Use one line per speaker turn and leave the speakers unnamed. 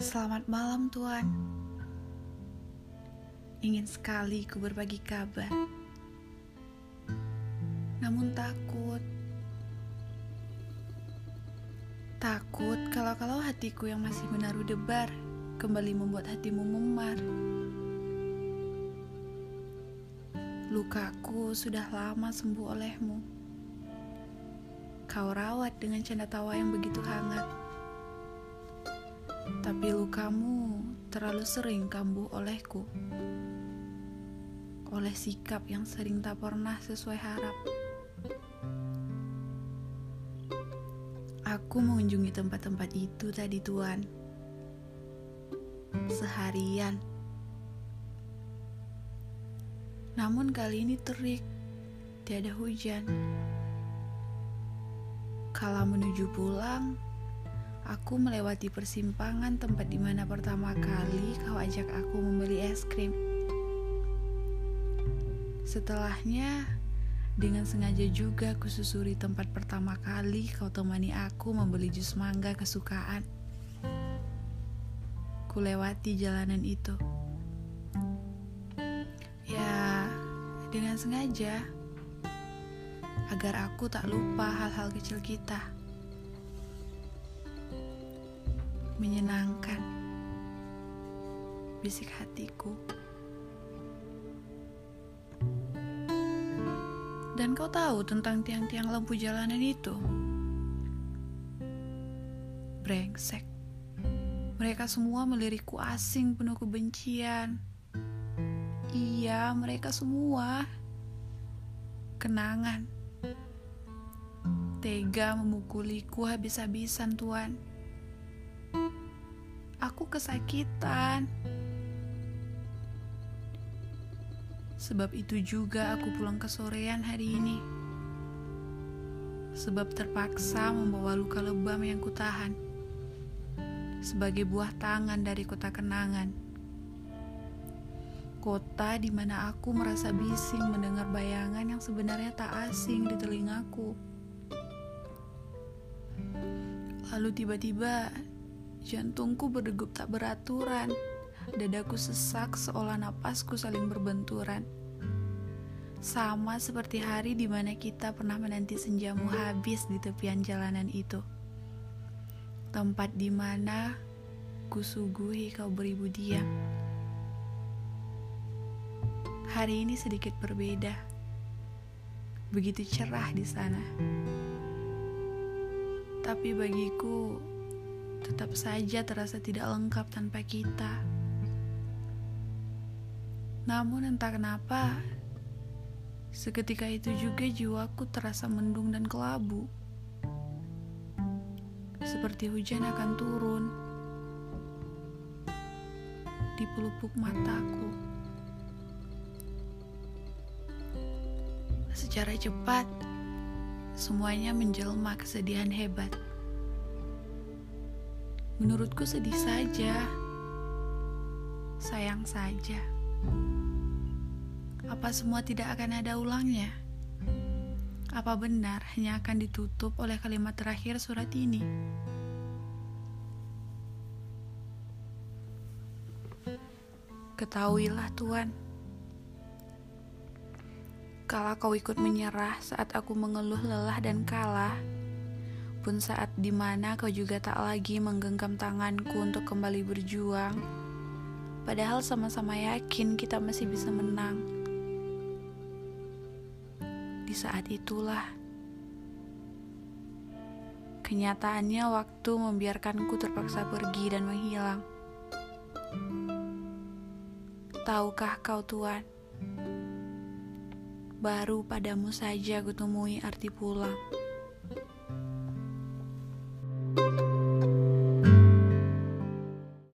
Selamat malam, Tuan. Ingin sekali ku berbagi kabar, namun takut. Takut kalau-kalau hatiku yang masih menaruh debar kembali membuat hatimu memar. Lukaku sudah lama sembuh olehmu. Kau rawat dengan canda tawa yang begitu hangat. Tapi lukamu terlalu sering kambuh olehku. Oleh sikap yang sering tak pernah sesuai harap. Aku mengunjungi tempat-tempat itu tadi tuan. Seharian. Namun kali ini terik, tiada hujan. Kala menuju pulang, aku melewati persimpangan tempat di mana pertama kali kau ajak aku membeli es krim. Setelahnya, dengan sengaja juga aku susuri tempat pertama kali kau temani aku membeli jus mangga kesukaan. Kulewati jalanan itu. Ya, dengan sengaja agar aku tak lupa hal-hal kecil kita. Menyenangkan, bisik hatiku. Dan kau tahu tentang tiang-tiang lampu jalanan itu? Brengsek. Mereka semua melirikku asing penuh kebencian. Iya, mereka semua. Kenangan. Tega memukuliku habis-habisan, Tuan. Aku kesakitan. Sebab itu juga aku pulang ke sorean hari ini. Sebab terpaksa membawa luka lebam yang kutahan. Sebagai buah tangan dari kota kenangan. Kota di mana aku merasa bising mendengar bayangan yang sebenarnya tak asing di telingaku. Lalu tiba-tiba jantungku berdegup tak beraturan. Dadaku sesak seolah napasku saling berbenturan. Sama seperti hari di mana kita pernah menanti senjamu habis di tepian jalanan itu. Tempat di mana kusuguhi kau beribu diam. Hari ini sedikit berbeda. Begitu cerah di sana. Tapi bagiku tetap saja terasa tidak lengkap tanpa kita. Namun entah kenapa, seketika itu juga jiwaku terasa mendung dan kelabu. Seperti hujan akan turun di pelupuk mataku. Secara cepat, semuanya menjelma kesedihan hebat. Menurutku sedih saja, sayang saja. Apa semua tidak akan ada ulangnya? Apa benar hanya akan ditutup oleh kalimat terakhir surat ini? Ketahuilah Tuhan, kalau kau ikut menyerah saat aku mengeluh lelah dan kalah, pun saat di mana kau juga tak lagi menggenggam tanganku untuk kembali berjuang, padahal sama-sama yakin kita masih bisa menang. Di saat itulah, kenyataannya waktu membiarkanku terpaksa pergi dan menghilang. Tahukah kau Tuhan, baru padamu saja kutemui arti pulang.